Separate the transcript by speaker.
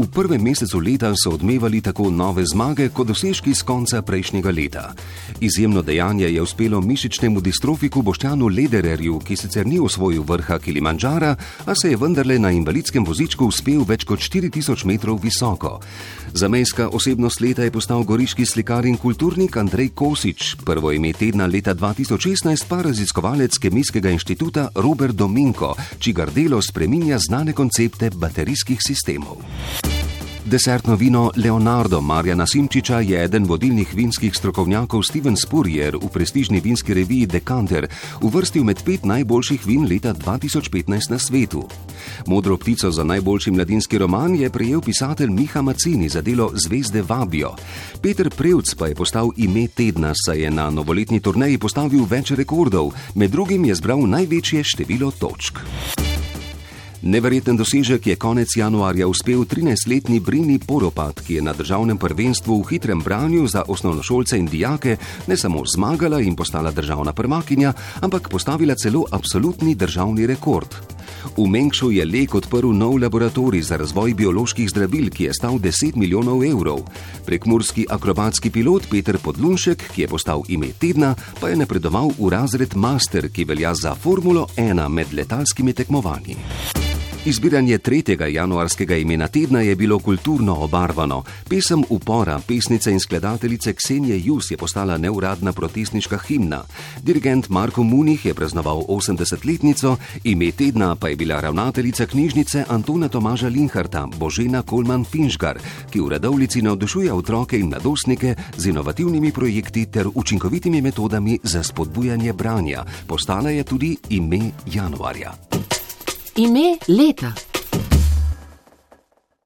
Speaker 1: V prvem mesecu leta so odmevali tako nove zmage, kot dosežki z konca prejšnjega leta. Izjemno dejanje je uspelo mišičnemu distrofiku Boštjanu Ledererju, ki sicer ni osvojil vrha Kilimanjara, a se je vendarle na invalidskem vozičku uspel več kot 4000 metrov visoko. Zamejska osebnost leta je postal goriški slikar in kulturnik Andrej Kosič, prvo ime tedna leta 2016 pa raziskovalec Kemijskega inštituta Robert Dominko, čigar delo spreminja znane koncepte baterijskih sistemov. Desertno vino Leonardo Marjana Simčiča je eden vodilnih vinskih strokovnjakov Steven Spurrier v prestižni vinski reviji Decanter uvrstil med pet najboljših vin leta 2015 na svetu. Modro ptico za najboljši mladinski roman je prejel pisatelj Miha Macini za delo Zvezde vabijo. Peter Prevc pa je postal ime tedna, saj je na novoletni turneji postavil več rekordov, med drugim je zbral največje število točk. Neverjeten dosežek je konec januarja uspel 13-letni Brini Poropat, ki je na državnem prvenstvu v hitrem branju za osnovnošolce in dijake ne samo zmagala in postala državna prvakinja, ampak postavila celo absolutni državni rekord. V Mengšu je Lek odprl nov laboratorij za razvoj bioloških zdravil, ki je stal 10 milijonov evrov. Prekmurski akrobatski pilot Peter Podlunšek, ki je postal ime tedna, pa je napredoval v razred Master, ki velja za Formulo 1 med letalskimi tekmovanji. Izbiranje 3. januarskega imena tedna je bilo kulturno obarvano. Pesem upora pesnice in skladateljice Ksenije Jus je postala neuradna protestniška himna. Dirigent Marko Munih je praznoval 80-letnico, ime tedna pa je bila ravnateljica knjižnice Antona Tomaža Linharta, Božena Kolman Finžgar, ki v radovlici navdušuje otroke in mladostnike z inovativnimi projekti ter učinkovitimi metodami za spodbujanje branja. Postala je tudi ime januarja.
Speaker 2: Ime leta.